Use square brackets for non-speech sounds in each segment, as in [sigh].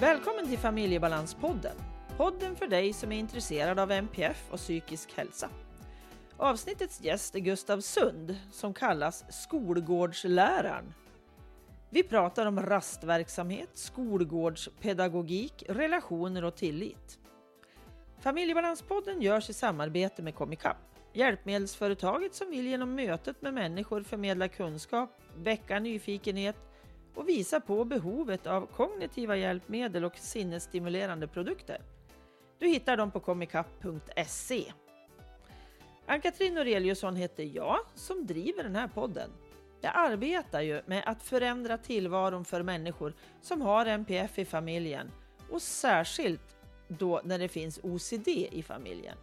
Välkommen till Familjebalanspodden. Podden för dig som är intresserad av MPF och psykisk hälsa. Avsnittets gäst är Gustav Sund som kallas skolgårdsläraren. Vi pratar om rastverksamhet, skolgårdspedagogik, relationer och tillit. Familjebalanspodden görs i samarbete med Komicap. hjälpmedelsföretaget som vill genom mötet med människor förmedla kunskap, väcka nyfikenhet och visa på behovet av kognitiva hjälpmedel och sinnesstimulerande produkter. Du hittar dem på komicap.se. Ann-Katrin Noreliusson heter jag som driver den här podden. Jag arbetar ju med att förändra tillvaron för människor som har NPF i familjen och särskilt då när det finns OCD i familjen.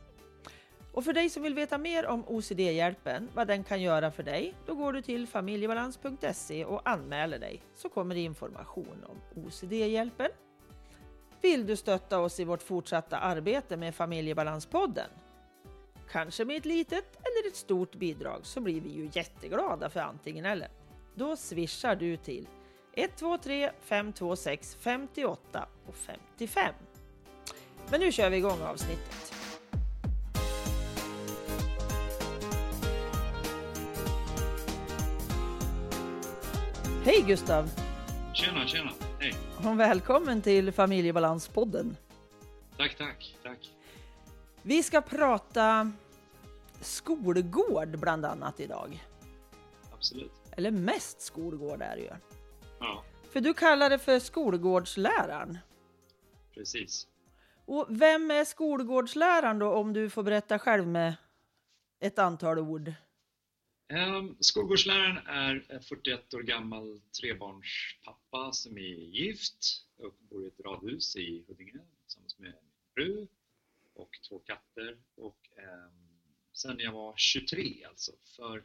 Och för dig som vill veta mer om OCD-hjälpen, vad den kan göra för dig, då går du till familjebalans.se och anmäler dig så kommer det information om OCD-hjälpen. Vill du stötta oss i vårt fortsatta arbete med Familjebalanspodden? Kanske med ett litet eller ett stort bidrag så blir vi ju jätteglada för antingen eller. Då swishar du till 123 526 58 och 55. Men nu kör vi igång avsnittet. Hej Gustav! Tjena, tjena, hej! Och välkommen till Familjebalanspodden. Tack, tack, tack. Vi ska prata skolgård bland annat idag. Absolut. Eller mest skolgård är det ju. Ja, För du kallar det för skolgårdsläraren. precis. Och vem är skolgårdsläraren då om du får berätta själv med ett antal ord? Ehm, skolgårdsläraren är eh, en 41 år gammal trebarnspappa som är gift och bor i ett radhus i Huddinge tillsammans med min fru och två katter. Och ehm, sen jag var 23 alltså, för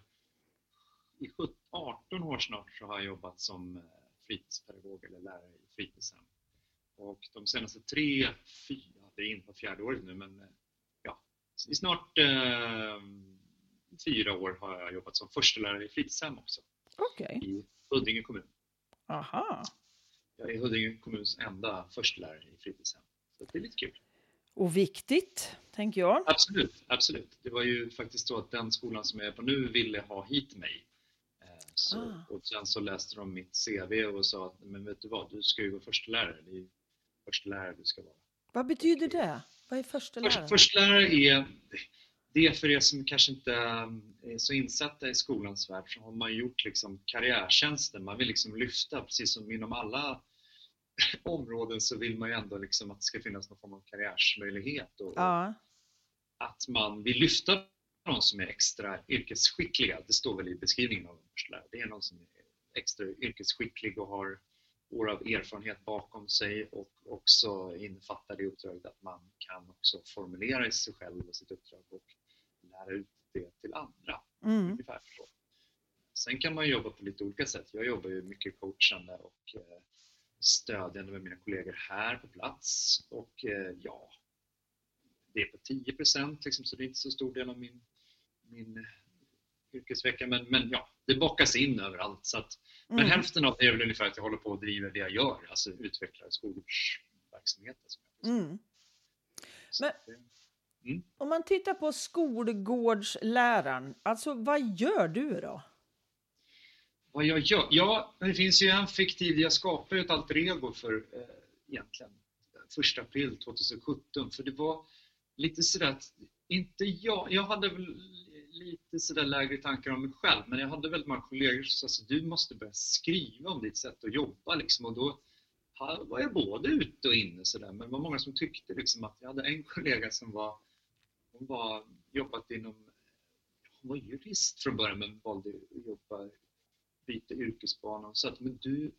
i 18 år snart så har jag jobbat som eh, fritidspedagog eller lärare i fritidshem. Och de senaste tre, fyra, det är in på fjärde året nu, men eh, ja, i snart eh, fyra år har jag jobbat som förstelärare i fritidshem också Okej. i Huddinge kommun. Aha. Jag är Huddinge kommuns enda förstelärare i fritidshem. Så det är lite kul. Och viktigt, tänker jag. Absolut, absolut. Det var ju faktiskt så att den skolan som jag är på nu ville ha hit mig. Eh, Så, Ah. Och sen så läste de mitt CV och sa att men vet du vad, du ska ju vara förstelärare. Det är förstelärare du ska vara. Vad betyder det? Vad är första Först, förstelärare är, det för er som kanske inte är så insatta i skolans värld så har man gjort liksom karriärtjänster. Man vill liksom lyfta, precis som inom alla [laughs] områden så vill man ju ändå liksom att det ska finnas någon form av karriärsmöjlighet och, Ja. att man vill lyfta någon som är extra yrkesskickliga. Det står väl i beskrivningen av en förstelärare. Det är någon som är extra yrkesskicklig och har år av erfarenhet bakom sig och också innefattar det uppdraget att man kan också formulera sig själv och sitt uppdrag och lära ut det till andra. Mm. Ungefär så. Sen kan man jobba på lite olika sätt. Jag jobbar ju mycket coachande och eh, stödjande med mina kollegor här på plats och eh, ja, det är på 10 procent liksom, så det är inte så stor del av min, min yrkesvecka men, men ja, det bockas in överallt. Så att, Men Mm. hälften av det är väl ungefär att jag håller på och driver det jag gör, alltså utvecklar jag säger. Mm. Men- det- Om man tittar på skolgårdsläraren, alltså vad gör du då? Vad jag gör? Ja, det finns ju en fiktiv, jag skapade ett alter ego för eh, egentligen 1 april 2017 för det var lite sådär att, inte jag, jag hade väl lite sådär lägre tankar om mig själv men jag hade väldigt många kollegor som sa att du måste börja skriva om ditt sätt att jobba liksom och då var jag både ute och inne sådär men det var många som tyckte liksom att jag hade en kollega som var, hon var jobbat inom, hon var jurist från början men valde att jobba byta yrkesbana och sa att men du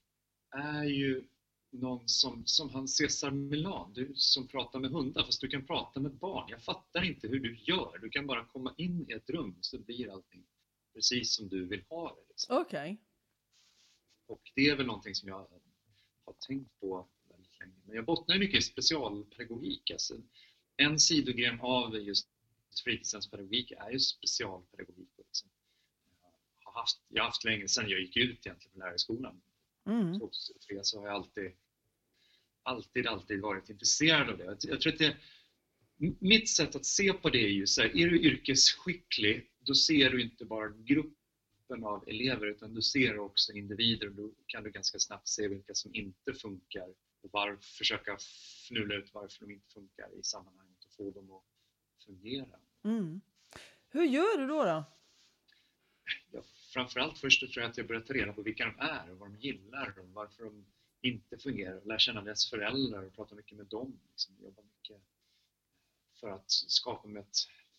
är ju någon som, som han Cesar Milan, du som pratar med hundar fast du kan prata med barn. Jag fattar inte hur du gör. Du kan bara komma in i ett rum så blir allting precis som du vill ha det. Liksom. Okej. Och det är väl någonting som jag har tänkt på väldigt länge. Men jag bottnar ju mycket i specialpedagogik. Alltså, en sidogren av just fritidshemspedagogik är ju specialpedagogik. Liksom. Jag har haft, jag har haft länge sedan jag gick ut egentligen från lärarskolan Mm. 2003 så har jag alltid alltid, alltid varit intresserad av det. Jag tror att det, mitt sätt att se på det är ju så här, är du yrkesskicklig, då ser du inte bara gruppen av elever utan du ser också individer och då kan du ganska snabbt se vilka som inte funkar och var, försöka fnula ut varför de inte funkar i sammanhanget och få dem att fungera. Mm. Hur gör du då? då? Ja, framförallt först tror jag att jag börjar ta reda på vilka de är och vad de gillar och varför de inte fungerar. Lära känna deras föräldrar och prata mycket med dem. Liksom, jobba mycket för att skapa en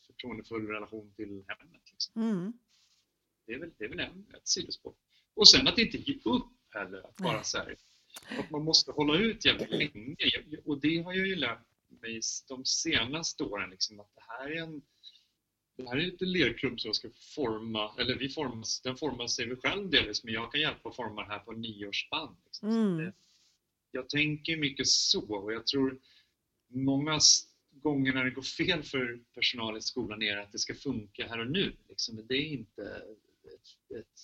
förtroendefull relation till hemmet. Liksom. Mm. Det, är väl, det är väl en, ett sidospår. Och sen att inte ge upp heller. Att bara så här, att man måste hålla ut jävligt länge. Och det har jag ju lärt mig de senaste åren. Liksom, att det här är en det här är inte lerklubb som ska forma, eller vi formas, den formar sig själv delvis, men jag kan hjälpa att forma det här på nioårsspann. Liksom. Mm. jag tänker mycket så och jag tror många gånger när det går fel för personal i skolan är att det ska funka här och nu. Liksom. Det är inte ett, ett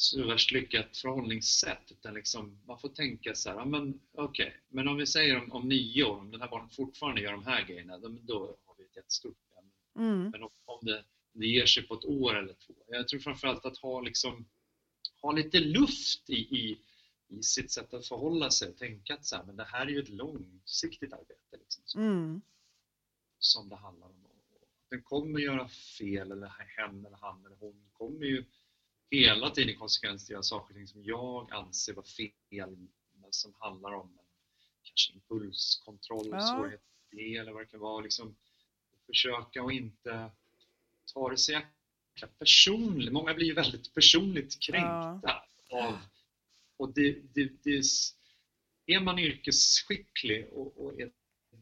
så värst lyckat förhållningssätt utan liksom, man får tänka så här, ja, men okej, okay. men om vi säger om, om nio år, om den här barnen fortfarande gör de här grejerna, då, då har vi ett jättestort problem. Mm. Men om, om det, det ger sig på ett år eller två. Jag tror framförallt att ha, liksom, ha lite luft i, i, i sitt sätt att förhålla sig och tänka att så här, men det här är ju ett långsiktigt arbete. Liksom, som, mm. som det handlar om. Den kommer göra fel, eller hen eller han eller hon kommer ju hela tiden konsekvent göra saker och ting som jag anser var fel, som handlar om kanske impulskontroll, ja. svårighet eller vad det kan vara. Liksom, försöka och inte ta det så jäkla personligt. Många blir väldigt personligt kränkta ja. av och det, det, det, är man yrkesskicklig och, och är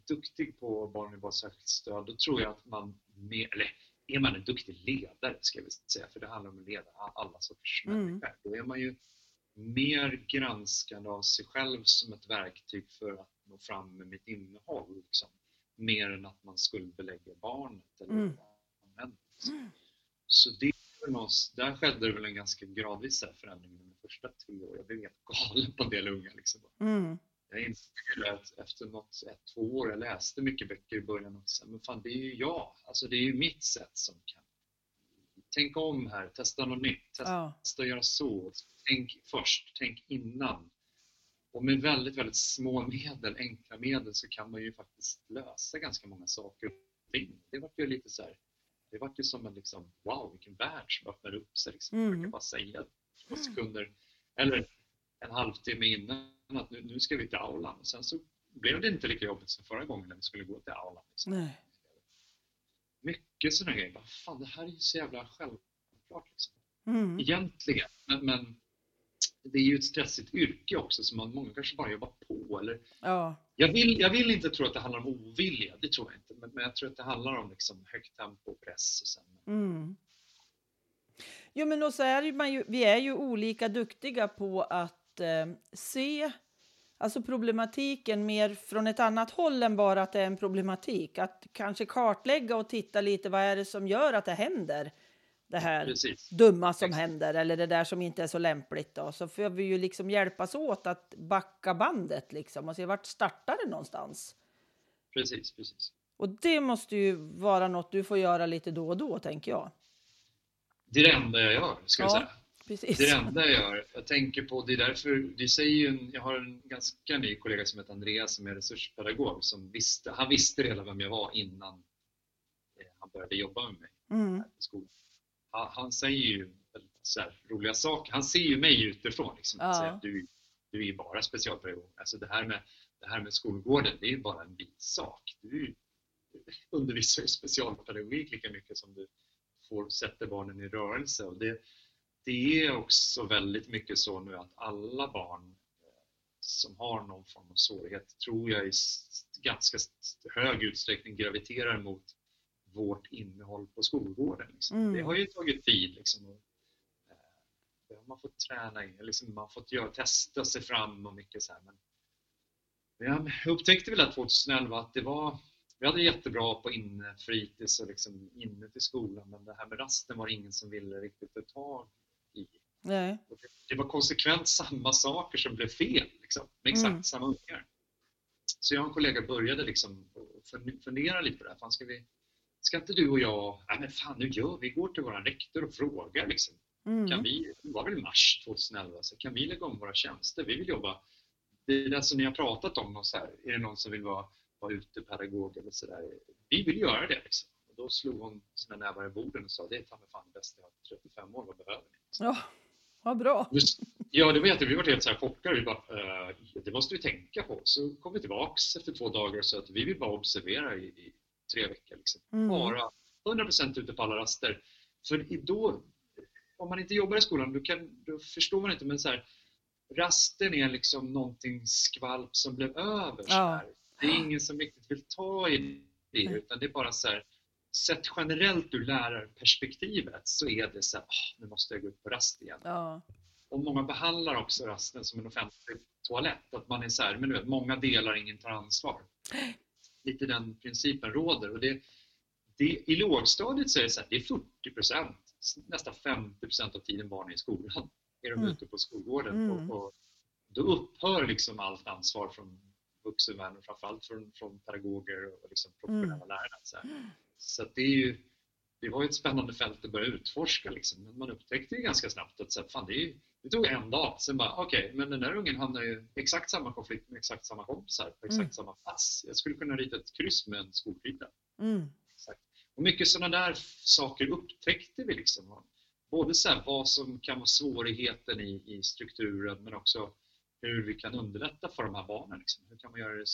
duktig på barn med särskilt stöd, då tror jag att man, med, eller är man en duktig ledare, ska vi säga, för det handlar om att leda alla sorters mm. människor, då är man ju mer granskande av sig själv som ett verktyg för att nå fram med mitt innehåll. Liksom. Mer än att man skuldbelägger barnet eller mm. barnet. Mm. Så det där skedde det väl en ganska gradvis förändring de första tre åren. Jag blev helt galen på en del unga. Liksom. Mm. Jag insåg att efter något, ett, två år, jag läste mycket böcker i början också, men fan det är ju jag, alltså det är ju mitt sätt som kan Tänk om här, testa något nytt, testa ja. att göra så. Tänk först, tänk innan. Och med väldigt, väldigt små medel, enkla medel, så kan man ju faktiskt lösa ganska många saker och ting. Det var ju lite så här, det var ju som en liksom, wow, vilken värld som öppnade upp sig. Liksom. Mm. Jag kan bara säga två sekunder, eller en halvtimme innan att nu, nu ska vi till aulan. Sen så blev det inte lika jobbigt som förra gången när vi skulle gå till aulan. Liksom. Nej. Mycket sådana grejer. Bara, Fan, det här är ju så jävla självklart. Liksom. Mm. Egentligen. Men, men, det är ju ett stressigt yrke också så man, många kanske bara jobbar på. Eller, ja. jag, vill, jag vill inte tro att det handlar om ovilja, det tror jag inte. Men, men jag tror att det handlar om liksom högt tempo och press. Och sen, mm. Jo men också är man ju, vi är ju olika duktiga på att eh, se alltså problematiken mer från ett annat håll än bara att det är en problematik. Att kanske kartlägga och titta lite vad är det som gör att det händer det här Precis. dumma som Exakt. händer eller det där som inte är så lämpligt. Då. Så får vi ju liksom hjälpas åt att backa bandet liksom och se vart startar det någonstans. Precis, precis. Och det måste ju vara något du får göra lite då och då, tänker jag. Det är det enda jag gör, ska ja. jag säga. Precis. Det enda jag gör. Jag tänker på, det är därför, det säger ju en, jag har en ganska ny kollega som heter Andreas som är resurspedagog som visste, han visste redan vem jag var innan eh, han började jobba med mig mm. på skolan. Han, han, säger ju här, roliga saker, han ser ju mig utifrån liksom, ja. säger, du, du är bara specialpedagog. Alltså det här med, det här med skolgården, det är ju bara en bisak. Du undervisar ju specialpedagogik lika mycket som du får sätta barnen i rörelse. Och det, det är också väldigt mycket så nu att alla barn eh, som har någon form av svårighet tror jag i ganska hög utsträckning graviterar mot vårt innehåll på skolgården. Liksom. Mm. Det har ju tagit tid. Liksom, och, eh, det har man fått träna in, liksom, man har fått göra, testa sig fram och mycket så här. Men, men jag upptäckte väl att 2011 att det var vi hade jättebra på innefritids och liksom inne till skolan men det här med rasten var ingen som ville riktigt ta tag i. Nej. Det var konsekvent samma saker som blev fel, liksom, med exakt mm. samma ungar. Så jag och en kollega började liksom fundera lite på det här. Fan, ska, vi, ska inte du och jag, nej men fan nu gör vi, går till vår rektor och frågar liksom. Mm. Kan vi, det var väl mars 2011, så kan vi lägga om våra tjänster? Vi vill jobba, det är det som ni har pratat om, och så här, är det någon som vill vara, vara utepedagog eller sådär? Vi vill göra det liksom. Och då slog hon sina nävar i borden och sa, det är fan, fan det bästa jag har 35 år, vad behöver ni? Ja, vad bra. Ja, det var jätte, vi var helt så här chockade. Vi bara, eh, det måste vi tänka på. Så kom vi tillbaks efter två dagar och sa att vi vill bara observera i, i tre veckor. Liksom. Mm. Bara 100% ute på alla raster. För då, om man inte jobbar i skolan, då, kan, då förstår man inte. Men så här, rasten är liksom någonting skvalp som blev över. Ja. Det är ingen som riktigt vill ta i det, utan det är bara så här, sett generellt ur lärarperspektivet så är det så här, oh, nu måste jag gå ut på rast igen. Ja. Och många behandlar också rasten som en offentlig toalett. Att man är så här, men du vet, många delar, ingen tar ansvar. [gasps] Lite den principen råder. Och det, det, I lågstadiet så är det, så här, det är 40 procent, nästan 50 procent av tiden barn är i skolan. Är de mm. ute på skolgården. Mm. Och, och, då upphör liksom allt ansvar från vuxenvärlden, framförallt från, från pedagoger och liksom professionella mm. lärare. Så, [gasps] så det är ju det var ett spännande fält att börja utforska. Liksom. Men man upptäckte ju ganska snabbt att så fan, det, är, det tog en dag, sen bara okej, okay, men den där ungen hamnar i exakt samma konflikt med exakt samma kompisar på exakt mm. samma plats. Jag skulle kunna rita ett kryss med en skolkrita. Mm. Och mycket sådana där saker upptäckte vi. Liksom. Både så här, vad som kan vara svårigheten i, i strukturen men också hur vi kan underlätta för de här barnen. Liksom. Hur kan man göra det,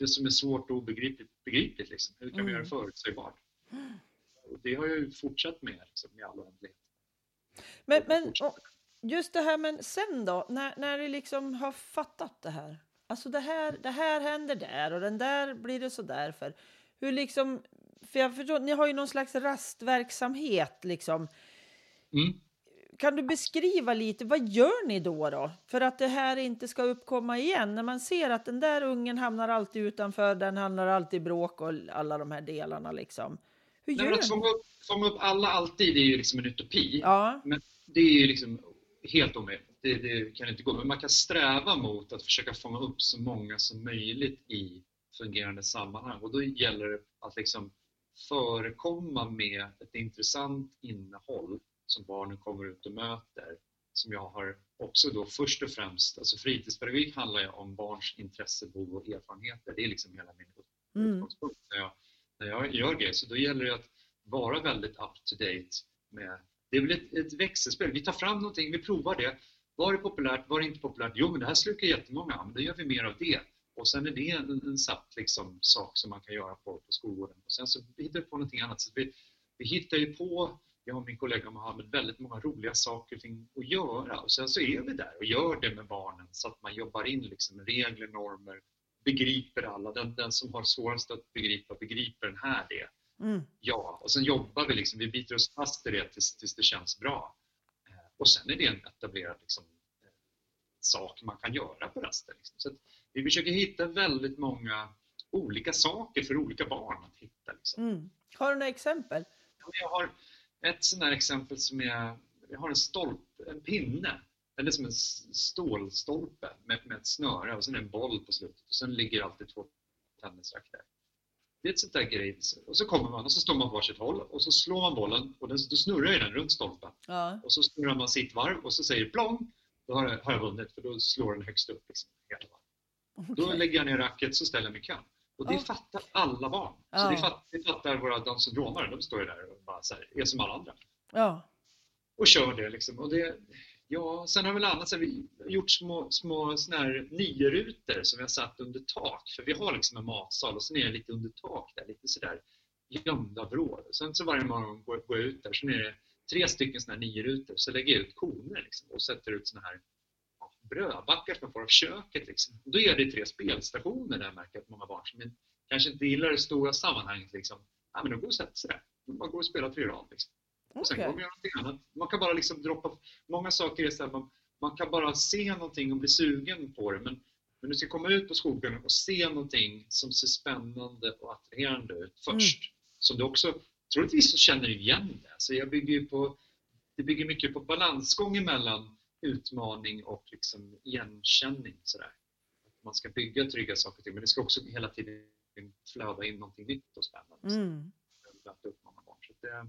det som är svårt och obegripligt begripligt? Liksom. Hur kan mm. vi göra det förutsägbart? Och det har jag ju fortsatt med liksom, i all oändlighet. Men, men just det här, men sen då, när, när ni liksom har fattat det här. Alltså det här, det här händer där och den där blir det så där för. Hur liksom, för jag förstår, ni har ju någon slags rastverksamhet liksom. Mm. Kan du beskriva lite, vad gör ni då, då? För att det här inte ska uppkomma igen. När man ser att den där ungen hamnar alltid utanför, den hamnar alltid i bråk och alla de här delarna liksom. Hur gör Nej, att fånga upp, fånga upp alla alltid är ju liksom en utopi. Ja. Men det är ju liksom helt omöjligt. Det, det, kan inte gå. Men man kan sträva mot att försöka fånga upp så många som möjligt i fungerande sammanhang. Och då gäller det att liksom förekomma med ett intressant innehåll som barnen kommer ut och möter. Som jag har också då först och främst, alltså fritidspedagogik handlar ju om barns intresse, behov och erfarenheter. Det är liksom hela min mm. utgångspunkt när jag när jag gör grejer. Så då gäller det att vara väldigt up to date med det är väl ett, ett växelspel. Vi tar fram någonting, vi provar det. Var det populärt? Var det inte populärt? Jo, men det här slukar jättemånga. Men då gör vi mer av det. Och sen är det en, en satt liksom, sak som man kan göra på, på skolgården. Och sen så hittar vi på någonting annat. Så vi, vi hittar ju på, jag och min kollega Mohammed, väldigt många roliga saker att göra. Och sen så är vi där och gör det med barnen så att man jobbar in liksom regler, normer, begriper alla. Den, den som har svårast att begripa begriper den här det. Mm. Ja, och sen jobbar vi liksom, vi biter oss fast i det tills, tills det känns bra. Eh, och sen är det en etablerad liksom, eh, sak man kan göra på rasten. Liksom. Så vi försöker hitta väldigt många olika saker för olika barn att hitta. Liksom. Mm. Har du några exempel? Jag har ett sånt här exempel som är, jag har en stolp, en pinne eller som en stålstolpe med, med ett snöre och sen en boll på slutet och sen ligger alltid två tennisrack där. Det är ett sånt där grej. Och så kommer man och så står man på varsitt håll och så slår man bollen och den, då snurrar den runt stolpen. Ja. Och så snurrar man sitt varv och så säger plong. Då har jag, har jag vunnit för då slår den högst upp. Liksom, hela okay. Då lägger jag ner racket så ställer jag mig i kön. Och det oh. fattar alla barn. Så oh. det, fattar, det fattar våra Downs syndromare. De står ju där och bara så här, är som alla andra. Ja. Och kör det liksom. Och det, Ja, sen har vi väl annat, så vi gjort små, små såna här nio-rutor som vi har satt under tak. För vi har liksom en matsal och sen är det lite under tak där, lite sådär gömda vrår. Sen så varje morgon går, går jag ut där, så är det tre stycken såna här nio-rutor. Så lägger jag ut koner liksom, och sätter ut såna här brödbackar som man får av köket. Liksom. Och då är det tre spelstationer där jag märker att många barn som kanske inte gillar det stora sammanhanget, liksom, ja, men de går och sätter sig där. De bara går och spelar tre rad. Liksom. Okay. Sen kommer jag någonting annat. Man kan bara liksom droppa, många saker är så här, man, man kan bara se någonting och bli sugen på det men, men du ska komma ut på skogen och se någonting som ser spännande och attraherande ut först. Mm. Som du också, troligtvis så känner igen det. Så jag bygger på, det bygger mycket på balansgång mellan utmaning och liksom igenkänning. Sådär. man ska bygga trygga saker till, men det ska också hela tiden flöda in någonting nytt och spännande. Mm. Att uppmana barn. Så det,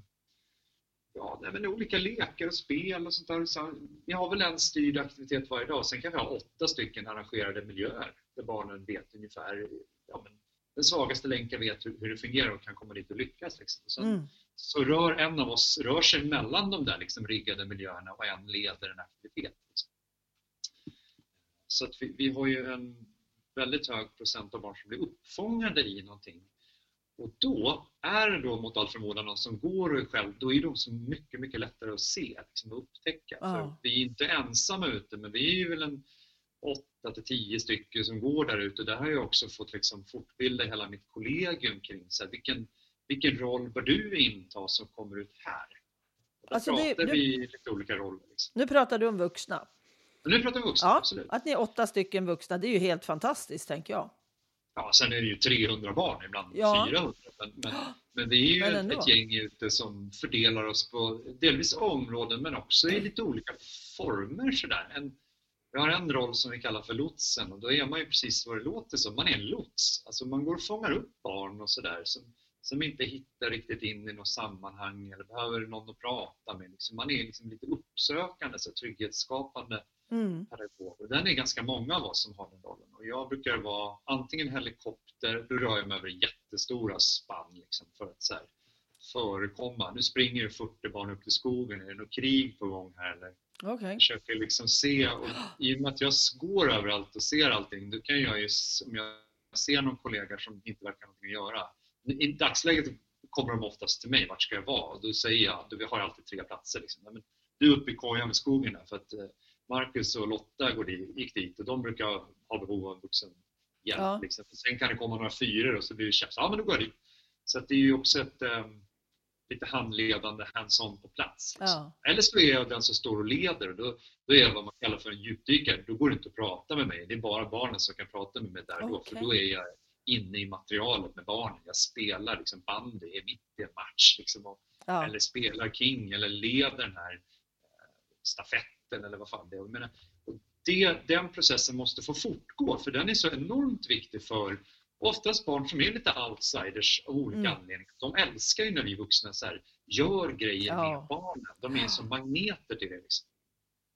ja, nej, men olika lekar och spel och sånt där. Så vi har väl en styrd aktivitet varje dag. Sen kan vi ha åtta stycken arrangerade miljöer där barnen vet ungefär ja, men den svagaste länken vet hur, hur det fungerar och kan komma dit och lyckas. Liksom. Sen, Mm. Så rör en av oss rör sig mellan de där liksom, riggade miljöerna och en leder en aktivitet. Liksom. Så att vi, vi har ju en väldigt hög procent av barn som blir uppfångade i någonting. Och då är det då mot all förmodan någon som går och är själv, då är de så mycket, mycket lättare att se liksom, och upptäcka. För vi är inte ensamma ute, men vi är ju väl en åtta till tio stycken som går där ute. Där har jag också fått liksom fortbilda hela mitt kollegium kring så här, vilken, vilken roll bör du inta som kommer ut här? Och då Alltså, pratar det- vi lite olika roller. Liksom. Nu pratar du om vuxna. Men nu pratar vi vuxna, Ja, absolut. att ni är åtta stycken vuxna, det är ju helt fantastiskt tänker jag. Ja, sen är det ju 300 barn, ibland Ja. 400. Men, men, men vi är ju ett, ett gäng ute som fördelar oss på delvis områden men också i lite olika former. Sådär. En, vi har en roll som vi kallar för lotsen och då är man ju precis vad det låter som. Man är en lots. Alltså man går och fångar upp barn och sådär som, som inte hittar riktigt in i något sammanhang eller behöver någon att prata med. Liksom man är liksom lite uppsökande, så trygghetsskapande Mm. pedagog. Och den är ganska många av oss som har den rollen. Och jag brukar vara antingen helikopter, då rör jag mig över jättestora spann liksom, för att så här, förekomma. Nu springer det 40 barn upp till skogen, är det något krig på gång här? Eller Okej. försöker liksom se. Och I och med att jag går överallt och ser allting, då kan jag ju, om jag ser någon kollega som inte verkar ha någonting att göra. I dagsläget kommer de oftast till mig, vart ska jag vara? Och då säger jag, då vi har alltid tre platser. Liksom. Men du är uppe i kojan med skogen där, för att eh, Marcus och Lotta går dit, gick dit och de brukar ha behov av vuxen hjälp. Ja. Liksom. Sen kan det komma några fyror och så blir det tjafs. Ja, men då går jag dit. Så det är ju också ett eh, lite handledande, hands-on på plats. Liksom. Ja. Eller så är jag den som står och leder och då, då är jag vad man kallar för en djupdykare. Då går det inte att prata med mig. Det är bara barnen som kan prata med mig där och då. För då är jag inne i materialet med barnen. Jag spelar liksom bandy, är mitt i en match. Liksom, och, Ja. Eller spelar king eller leder den här eh, stafetten eller vad fan det är. Jag menar, det, den processen måste få fortgå för den är så enormt viktig för oftast barn som är lite outsiders av olika Mm. anledningar. De älskar ju när vi vuxna så här, gör grejer Ja. med barnen. De är som magneter till det. Liksom.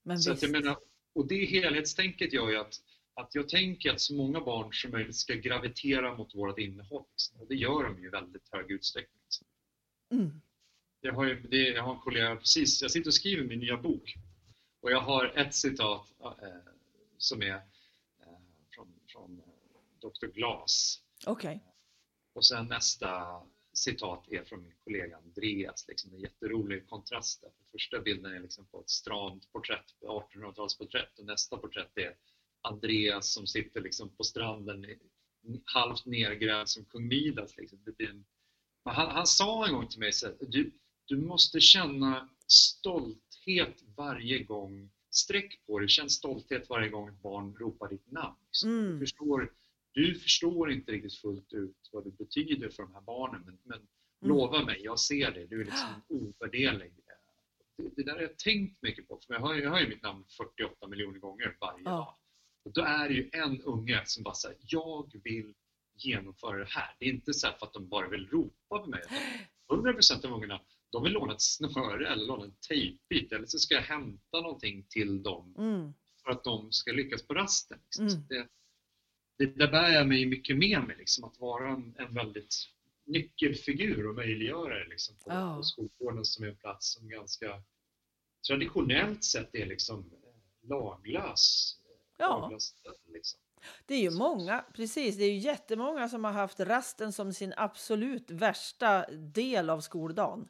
Men Så att jag menar, och det helhetstänket gör ju att, att jag tänker att så många barn som möjligt ska gravitera mot vårt innehåll. Liksom. Och det gör de ju i väldigt hög utsträckning. Liksom. Mm. Jag har, ju, det, jag har en kollega precis, jag sitter och skriver min nya bok och jag har ett citat eh, som är eh, från, från eh, Dr. Glas Okej. och sen nästa citat är från min kollega Andreas. Liksom en jätterolig kontrast. Där. Första bilden är liksom på ett stramt porträtt, 1800-talsporträtt och nästa porträtt är Andreas som sitter liksom på stranden halvt nergrävd som kung Midas. Liksom. En... Han, han sa en gång till mig så här, du, du måste känna stolthet varje gång, sträck på dig, känn stolthet varje gång ett barn ropar ditt namn. Liksom. Mm. Du, förstår, du förstår inte riktigt fullt ut vad det betyder för de här barnen men, men Mm. lova mig, jag ser det, du är liksom ovärderlig. Det, det där har jag tänkt mycket på, för jag hör, jag hör ju mitt namn 48 miljoner gånger varje Ja. dag. Och då är det ju en unge som bara säger jag vill genomföra det här. Det är inte så för att de bara vill ropa på mig. utan 100% av ungarna de vill låna ett snöre eller låna en tejpbit eller så ska jag hämta någonting till dem Mm. för att de ska lyckas på rasten. Liksom. Mm. Det, det, där bär jag mig mycket med mig, liksom, att vara en, en väldigt nyckelfigur och möjliggörare liksom, på, Ja. på skolgården som är en plats som ganska traditionellt sett är liksom laglös. Ja. laglös liksom. Det är ju många, precis, det är ju jättemånga som har haft rasten som sin absolut värsta del av skoldagen.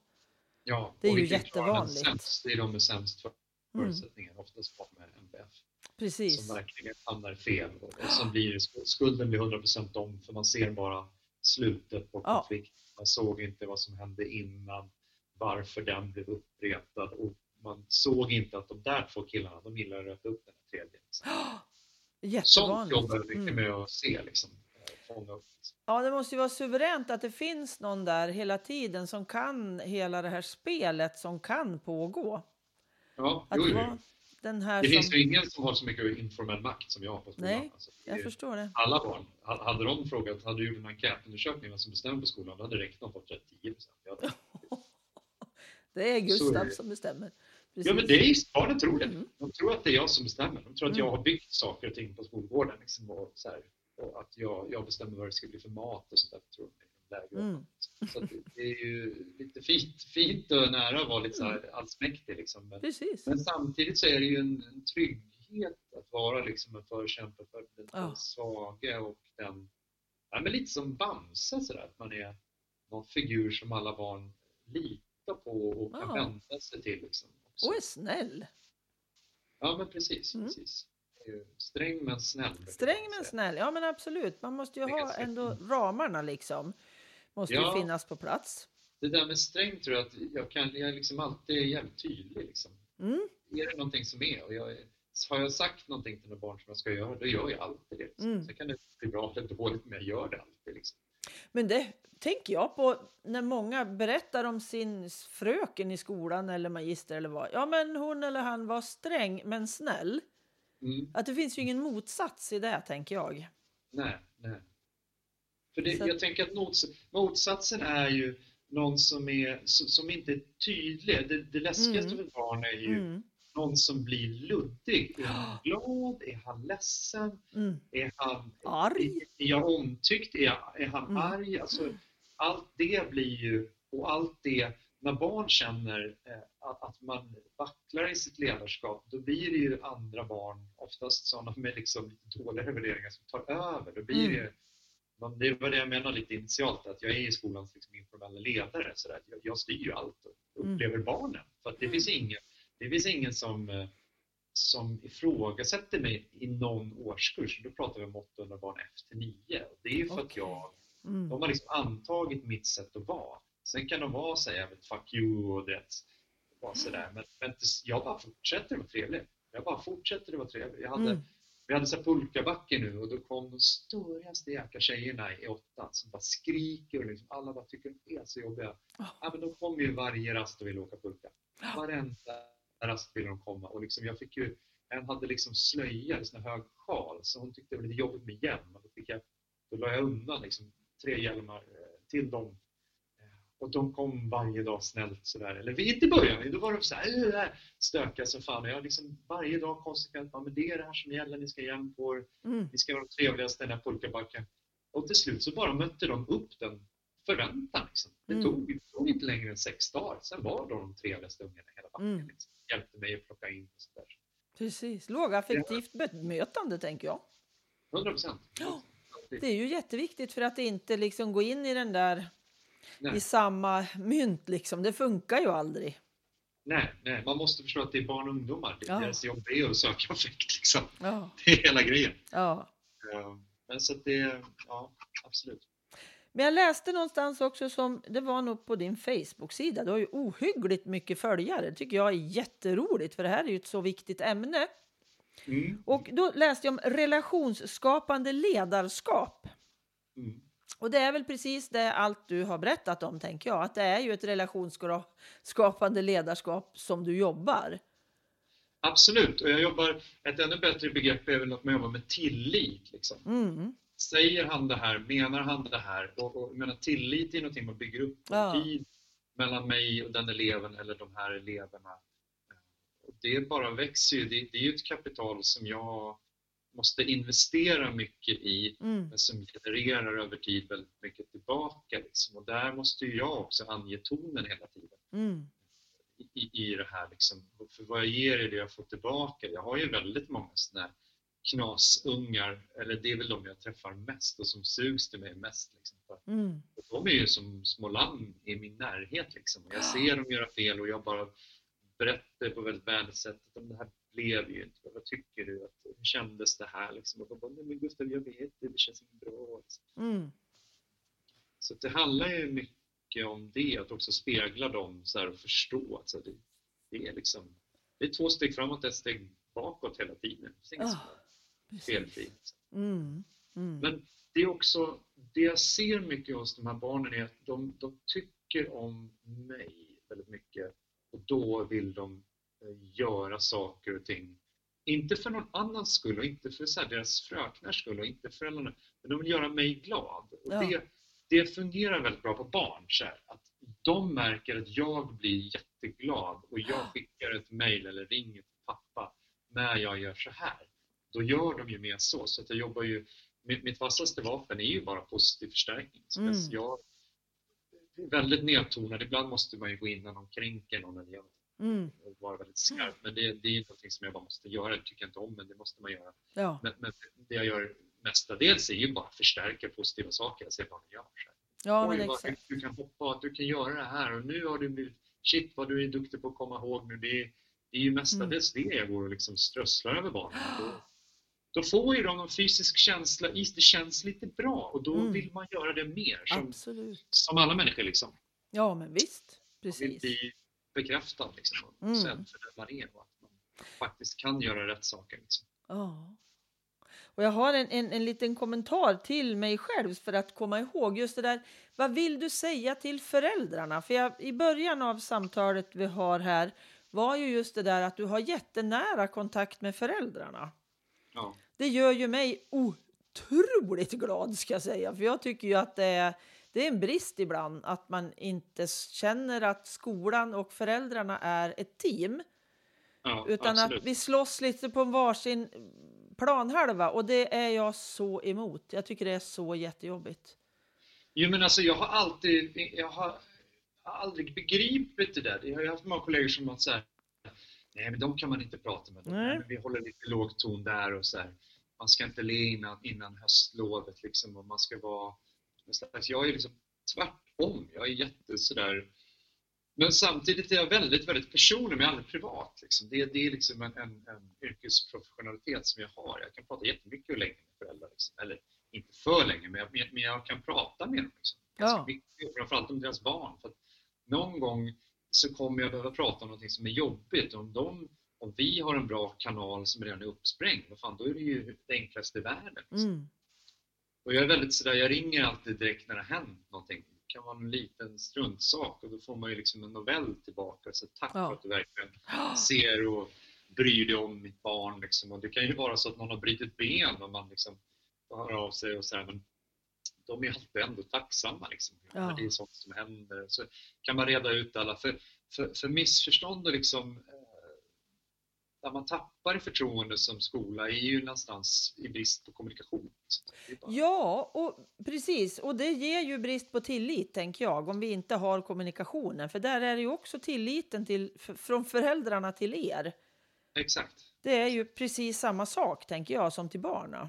Ja, Det är ju jättevanligt. Sämst? Det är de med sämst Mm. förutsättningar, oftast barn med MPF. Precis. som verkligen hamnar fel. Och som blir, skulden blir 100% dem för man ser bara slutet på Ja. konflikten. Man såg inte vad som hände innan, varför den blev uppretad och man såg inte att de där två killarna, de gillar att röta upp den här tredje. Liksom. [gasps] Sånt jobbar jag mycket Mm. med att se, liksom. Liksom. Ja, det måste ju vara suveränt att det finns någon där hela tiden som kan hela det här spelet som kan pågå. Ja, Att jo, jo, Den här Det som... finns ju ingen som har så mycket informell makt som jag har på skolan. Nej, Alltså, är Jag förstår det. alla barn. Ha- Hade de frågat, hade du gjort en enkätundersökning vem som bestämmer på skolan, då hade rektorn fått rätt 10 procent. Ja, det- [laughs] är Gustav det. som bestämmer. ja, men det är barnen tror det. Mm. De tror att det är jag som bestämmer. De tror att jag Mm. har byggt saker och ting på skolgården. Liksom, och, så här, och att jag, jag bestämmer vad det ska bli för mat och sånt där. Tror de är lägre. Mm. Så det, det är ju lite fint, fint och nära att vara lite så Mm. här allsmäktig. Liksom. Men, men samtidigt så är det ju en, en trygghet att vara liksom en förkämpe för den, den svaga och den, ja, men lite som Bamse sådär, att man är någon figur som alla barn litar på och kan Ja. vända sig till. Liksom, också. Och är snäll. Ja men precis, Mm. precis. Sträng men snäll. Sträng men snäll. Ja men absolut. Man måste ju ha ändå ramarna liksom. Måste Ja. ju finnas på plats. Det där med sträng tror jag att jag kan, jag är liksom alltid jävligt tydlig. Liksom. Mm. Är det någonting som är och jag är, har jag sagt någonting till något barn som jag ska göra, då gör jag alltid det. Liksom. Mm. Sen kan det bli bra eller dåligt, men jag gör det alltid. Liksom. Men det tänker jag på när många berättar om sin fröken i skolan eller magister eller vad. Ja men hon eller han var sträng men snäll. Mm. Att det finns ju ingen motsats i det tänker jag. Nej, nej. För det, jag tänker att mots, motsatsen är ju någon som, är, som, inte är tydlig. Det, det läskigaste Mm. för barn är ju Mm. någon som blir luddig. Är han [gasps] glad? Är han ledsen? Mm. Är han Arg? Är jag omtyckt? Är, jag, är han Mm. arg? Alltså, allt det blir ju, och allt det, när barn känner eh, att, man vacklar i sitt ledarskap, då blir det ju andra barn, oftast sådana med liksom dåliga värderingar, som tar över. Då blir Mm. det, men det var det jag menade lite initialt, att jag är i skolans liksom informella ledare. Så där. Jag, jag styr ju allt och Mm. upplever barnen. För att det, finns ingen, det finns ingen som, eh, som ifrågasätter mig i någon årskurs. Då pratar vi om 800 barn efter 9. Det är ju för att Okej. jag Mm. de har liksom antagit mitt sätt att vara. Sen kan de vara vet, fuck you och det. Vara så där. Men, men jag bara fortsätter att vara trevlig. Jag bara fortsätter att vara trevlig. Jag hade, Mm. Vi hade pulkabacke nu och då kom de storigaste jäkla tjejerna i åttan som bara skriker och liksom, alla bara tycker de är så jobbiga. Ah. Ja, men de kom ju varje rast och ville åka pulka. Varenda rast ville de komma och liksom, jag fick ju en hade liksom slöja, en sån hög sjal, så hon tyckte det var lite jobbigt med hjälm. Då, fick jag, då la jag undan liksom, tre hjälmar eh, till dem. Och de kom varje dag snällt sådär. Eller inte i början, då var de såhär äh, stökiga som fan. Och jag liksom varje dag konsekvent, ja, men det är det här som gäller, ni ska igen på er. Mm. Ni ska vara de trevligaste i den här pulkabacken. Och till slut så bara mötte de upp den förväntan. Liksom. Det, Mm. tog, det tog inte längre än sex dagar. Sen var de de trevligaste ungarna i hela backen. Mm. Liksom. Hjälpte mig att plocka in och sådär. Precis. Lågaffektivt bemötande tänker jag. 100 procent. Ja. Det är ju jätteviktigt för att inte liksom gå in i den där Nej. i samma mynt liksom. Det funkar ju aldrig. Nej, nej, man måste förstå att det är barn och ungdomar. Det- Ja. Deras jobb är att söka affekt. Liksom. Ja. [laughs] Det är hela grejen. ja. Eh, Men så att det, ja, absolut. Men jag läste någonstans också som, det var nog på din Facebook-sida, du har ju ohyggligt mycket följare. Det tycker jag är jätteroligt för det här är ju ett så viktigt ämne. Mm. Och då läste jag om relationsskapande ledarskap. Och det är väl precis det allt du har berättat om tänker jag, att det är ju ett relationsskapande ledarskap som du jobbar. Absolut, och jag jobbar, ett ännu bättre begrepp är väl att man jobbar med tillit. Liksom. Mm. Säger han det här? Menar han det här? Och, och, menar, tillit är någonting man bygger upp Ja. tid mellan mig och den eleven eller de här eleverna. Och det bara växer ju. Det, det är ju ett kapital som jag måste investera mycket i Mm. men som genererar över tid väldigt mycket tillbaka. Liksom. Och där måste ju jag också ange tonen hela tiden Mm. i, i det här. Liksom. För vad jag ger är det jag får tillbaka. Jag har ju väldigt många sådana här knasungar, eller det är väl de jag träffar mest och som sugs till mig mest. Liksom. Mm. de är ju som små lamm i min närhet. Liksom. Och Jag ser dem göra fel och jag bara berättar på väldigt vänligt sätt att "Men det här blev ju inte, vad tycker du? Att, hur kändes det här? Liksom. Och de bara, "Nej, men Gustav jag vet det, det känns inte bra. Mm. Så det handlar ju mycket om det, att också spegla dem så här och förstå att så här, det, det, är liksom, det är två steg framåt och ett steg bakåt hela tiden. Det är Precis. felfritt. Mm. Mm. Men det är också, det jag ser mycket hos de här barnen är att de, de tycker om mig väldigt mycket och då vill de göra saker och ting. Inte för någon annans skull och inte för så här, deras fröknars skull och inte för någon, men de vill göra mig glad. Och Ja. det, det fungerar väldigt bra på barn. Så här, att de märker att jag blir jätteglad och jag skickar ett mejl eller ringer till pappa när jag gör så här. Då gör de ju mer så. Så att jag jobbar ju, mitt, mitt vassaste vapen är ju bara positiv förstärkning. Så Mm. jag är väldigt nedtonad. Ibland måste man ju gå in när någon kränker någon eller jag Mm. och vara väldigt skarp. Men det, det är någonting som jag bara måste göra. Det tycker jag inte om, men det måste man göra. Ja. Men, men det jag gör mestadels är ju bara att förstärka positiva saker. Jag ser. Så här. ja, Oj, men vad exakt. du kan hoppa, att du kan göra det här och nu har du blivit, shit vad du är duktig på att komma ihåg nu. Det är, det är ju mestadels Mm. det jag går och liksom strösslar över barnen. Då, då får ju de en fysisk känsla, i- det känns lite bra och då Mm. vill man göra det mer. Som, Absolut. som alla människor liksom. Ja, men visst. Man vill Precis. bli bekräftad liksom, och Mm. man är och att man faktiskt kan göra rätt saker. Liksom. Ja. Och jag har en, en, en liten kommentar till mig själv för att komma ihåg just det där. Vad vill du säga till föräldrarna? För jag, i början av samtalet vi har här var ju just det där att du har jättenära kontakt med föräldrarna. Ja. Det gör ju mig otroligt glad ska jag säga. För jag tycker ju att det är, det är en brist ibland att man inte känner att skolan och föräldrarna är ett team. Ja, Utan absolut. att vi slåss lite på varsin planhalva och det är jag så emot. Jag tycker det är så jättejobbigt. Jo men alltså jag har alltid, jag har aldrig begripit det där. Jag har haft många kollegor som har sagt nej men de kan man inte prata med. Nej. Vi håller lite låg ton där och så här. Man ska inte le innan, innan höstlovet liksom och man ska vara slags, jag är liksom tvärtom. Jag är jätte sådär men samtidigt är jag väldigt, väldigt personlig, men jag är aldrig privat. Liksom. Det, det är liksom en, en, en yrkesprofessionalitet som jag har. Jag kan prata jättemycket och länge med föräldrar. Liksom. Eller inte för länge, men jag, men jag kan prata med dem. Liksom. Ja. mycket, framförallt om deras barn. För någon gång så kommer jag behöva prata om något som är jobbigt. Om, de, om vi har en bra kanal som redan är uppsprängd, vad fan, då är det ju det enklaste i världen. Liksom. Mm. Och jag är väldigt sådär, jag ringer alltid direkt när det har hänt någonting. Det kan vara en liten struntsak och då får man ju liksom en novell tillbaka. Så tack Ja. för att du verkligen ser och bryr dig om mitt barn. Liksom. Och det kan ju vara så att någon har brutit ben och man liksom höra av sig och så här, men de är alltid ändå tacksamma. Liksom. Ja. Det är sånt som händer. Så kan man reda ut alla. För, för, för missförstånd och liksom, eh, där man tappar i förtroende som skola är ju någonstans i brist på kommunikation. Bara- Ja, och precis. Och det ger ju brist på tillit, tänker jag, om vi inte har kommunikationen. För där är det ju också tilliten till, från föräldrarna till er. Exakt. Det är ju precis samma sak, tänker jag, som till barnen.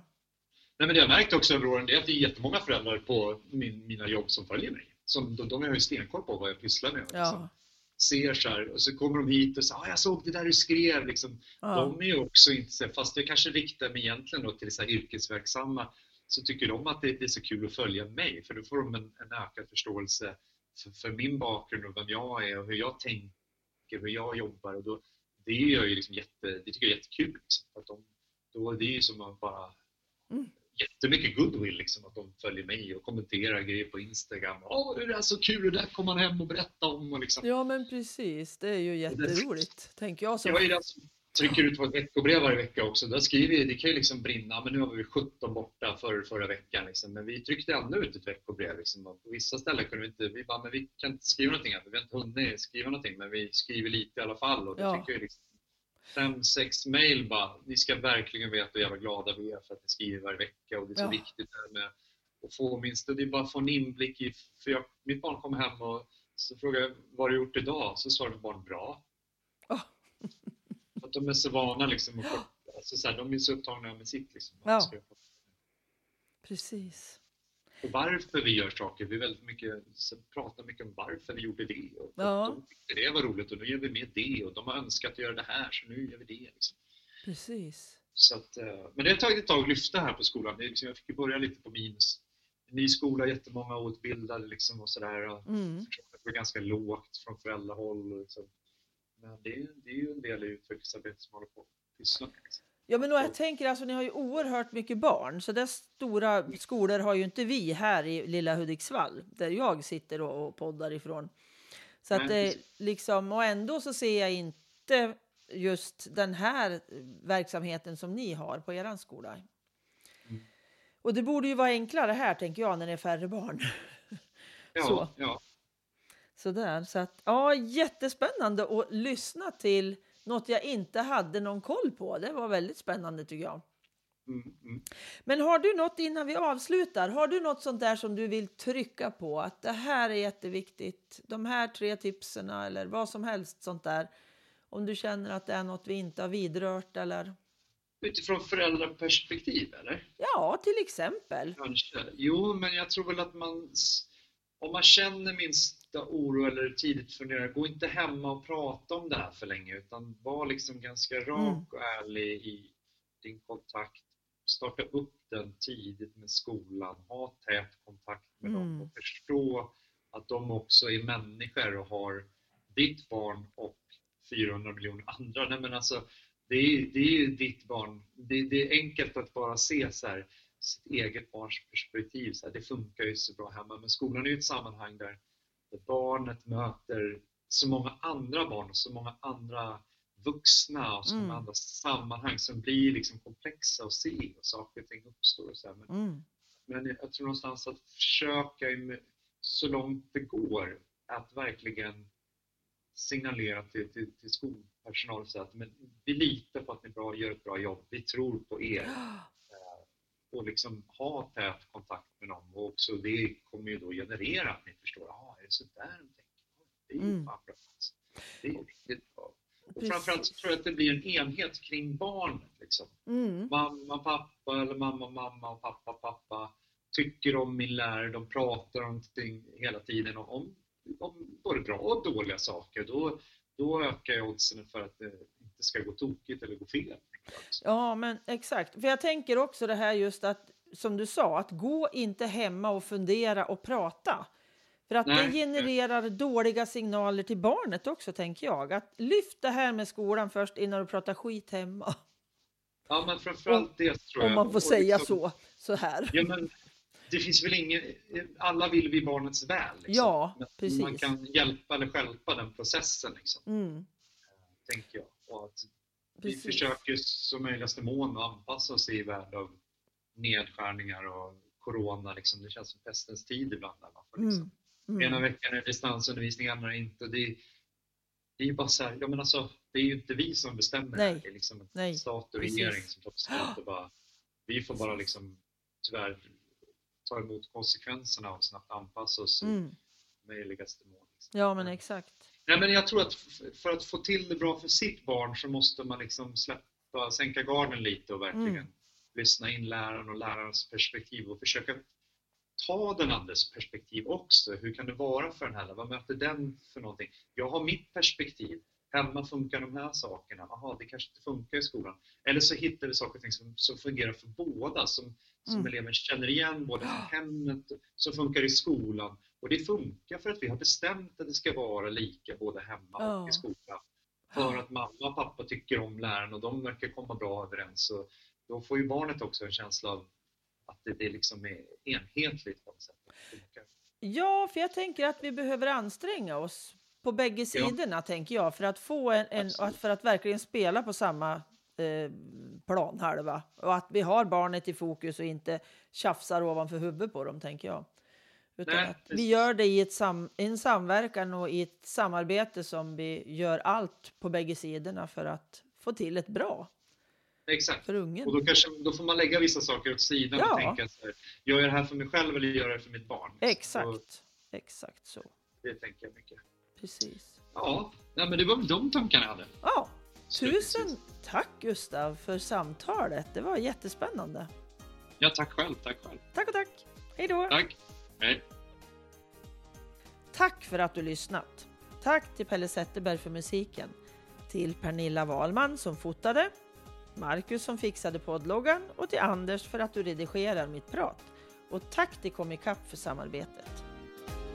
Nej, men det jag märkt också under åren är att det är jättemånga föräldrar på min, mina jobb som följer mig. Som, de, de har ju stenkoll på vad jag pysslar med. Ja. Ser så här, och så kommer de hit och säger ah, jag såg det där du skrev. Liksom. Ja. De är ju också intresserade, fast jag kanske riktar mig egentligen då till så här yrkesverksamma, så tycker de att det, är så kul att följa mig, för då får de en, en ökad förståelse för, för min bakgrund och vem jag är och hur jag tänker, hur jag jobbar. Och då, det gör ju liksom jätte, det tycker jag är jättekul. Liksom, att de, då, det är ju som att bara Mm. Jättemycket goodwill liksom, att de följer mig och kommenterar grejer på Instagram. Åh, det är så kul, det där kommer man hem och berätta om. Och liksom. Ja, men precis. Det är ju jätteroligt, tänker jag. Som... Jag är den som trycker ut ett veckobrev varje vecka också. Där skriver vi, det kan ju liksom brinna, men nu har vi 17 borta för, förra veckan. Liksom. Men vi tryckte ändå ut ett veckobrev. Liksom. Och på vissa ställen kunde vi inte, vi bara, men vi kan inte skriva någonting här, för vi har inte hunnit skriva någonting, men vi skriver lite i alla fall. Och då Ja. tycker jag liksom, fem, sex mejl bara, ni ska verkligen veta hur jävla glada vi är för att ni skriver varje vecka och det är så Ja. viktigt det med att få minst, det är bara att få en inblick i, för jag, mitt barn kommer hem och så frågar jag vad har du gjort idag? Så svarar mitt barn bra. För att de är så vana liksom. Och, alltså, så här, de är så upptagna med sitt. Liksom. Ja. Precis. Och varför vi gör saker. Vi väldigt mycket, pratar mycket om varför vi gjorde det. Och Ja. Tyckte det var roligt och nu gör vi med det. Och de har önskat att göra det här så nu gör vi det. Liksom. Precis. Så att, eh, men det har tagit ett tag att lyfta här på skolan. Liksom, jag fick börja lite på minus. Ny skola, jättemånga outbildade liksom och sådär. och Mm. Det var ganska lågt från föräldrahåll. Och liksom. Men det är, det är ju en del i utvecklingsarbetet som håller på att pyssla med. Liksom. Ja, men jag tänker alltså, ni har ju oerhört mycket barn, så där stora skolor har ju inte vi här i lilla Hudiksvall, där jag sitter och, poddar ifrån. Så att det liksom, och ändå så ser jag inte just den här verksamheten som ni har på er skola. Mm. Och det borde ju vara enklare här, tänker jag, när det är färre barn. [laughs] Ja, Så. ja. Sådär, så att ja, jättespännande att lyssna till något jag inte hade någon koll på. Det var väldigt spännande tycker jag. Mm, mm. Men har du något innan vi avslutar? Har du något sånt där som du vill trycka på? Att det här är jätteviktigt. De här tre tipsen eller vad som helst sånt där. Om du känner att det är något vi inte har vidrört eller? Utifrån föräldraperspektiv, eller? Ja, till exempel. Kanske. Jo, men jag tror väl att man... Om man känner minsta oro eller tidigt funderar, gå inte hemma och prata om det här för länge utan var liksom ganska rak Mm. och ärlig i din kontakt. Starta upp den tidigt med skolan, ha tät kontakt med Mm. dem och förstå att de också är människor och har ditt barn och 400 miljoner andra. Nej, men alltså, det, är, det är ju ditt barn. Det, det är enkelt att bara se så här, sitt eget barns perspektiv. Så här, det funkar ju så bra hemma. Men skolan är ju ett sammanhang där, barnet möter så många andra barn och så många andra vuxna och så många Mm. andra sammanhang som blir liksom komplexa att se och saker och ting uppstår. Och så. Men, Mm. men jag tror någonstans att försöka så långt det går att verkligen signalera till, till, till skolpersonal så att men vi litar på att ni bra, gör ett bra jobb, vi tror på er [gasps] [gasps] och liksom ha tät kontakt med dem och också det kommer ju då generera att ni förstår, ja är det så där de tänker? Det är ju Mm. fan bra. Det är riktigt bra. Och Precis. framförallt så tror jag att det blir en enhet kring barnet. Liksom Mm. mamma, pappa eller mamma, mamma och pappa, pappa tycker om min lärare, de pratar om ting hela tiden om, om, om både bra och dåliga saker. Då, då ökar oddsen för att det inte ska gå tokigt eller gå fel. Ja, men exakt. För jag tänker också det här just att, som du sa, att gå inte hemma och fundera och prata. För att Nej. det genererar dåliga signaler till barnet också, tänker jag. Att lyft det här med skolan först innan du pratar skit hemma. Ja, men framförallt det tror jag. Om man får Och säga liksom- så, så här. Ja, men det finns väl ingen, alla vill vi barnets väl. Liksom. Ja, Men precis. Man kan hjälpa eller stjälpa den processen, liksom, Mm, tänker jag. Och att Vi precis. försöker så möjligaste mån att anpassa oss i värld av nedskärningar och corona. Liksom. Det känns som pestens tid ibland. Där man får liksom, Mm, Ena mm. veckan är det distansundervisning, andra inte. Det, det är ju bara så här, ja, men alltså, det är ju inte vi som bestämmer. Nej. Det, det är liksom Nej, stat och precis. regering som tar beslut. Och bara, vi får bara liksom, tyvärr ta emot konsekvenserna och snabbt anpassa oss i Mm. möjligaste mån. Ja, men exakt. Nej, men jag tror att för att få till det bra för sitt barn så måste man liksom släppa, sänka garden lite och verkligen Mm. lyssna in läraren och lärarens perspektiv och försöka ta den andres perspektiv också. Hur kan det vara för den här? Vad möter den för någonting? Jag har mitt perspektiv. Hemma funkar de här sakerna. Jaha, det kanske inte funkar i skolan. Eller så hittar vi saker och ting som, som fungerar för båda, som, som Mm. eleven känner igen, både [gasps] från hemmet, som funkar i skolan. Och det funkar för att vi har bestämt att det ska vara lika både hemma Ja. och i skolan. För att mamma och pappa tycker om läraren och de verkar komma bra överens. Så då får ju barnet också en känsla av att det, det liksom är enhetligt på något sätt. Ja, för jag tänker att vi behöver anstränga oss på bägge Ja. sidorna, tänker jag, för att få en, en för att verkligen spela på samma eh, planhalva och att vi har barnet i fokus och inte tjafsar ovanför huvudet på dem, tänker jag. Utan Nej, att vi gör det i ett sam, en samverkan och i ett samarbete som vi gör allt på bägge sidorna för att få till ett bra Exakt. för ungen. Och då, kanske, då får man lägga vissa saker åt sidan Ja. och tänka så här, gör jag det här för mig själv eller gör jag det för mitt barn? Exakt, exakt så. det tänker jag mycket. Precis. Ja, nej, men det var väl de tankarna jag hade. Ja, tusen tack Gustav för samtalet. Det var jättespännande. Ja, tack själv. Tack själv. Tack och tack. Hej då. Tack. Hej. Tack för att du lyssnat. Tack till Pelle Zetterberg för musiken. Till Pernilla Wahlman som fotade. Marcus som fixade poddloggan och till Anders för att du redigerar mitt prat. Och tack till Comicap för samarbetet.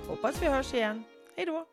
Hoppas vi hörs igen. Hej då!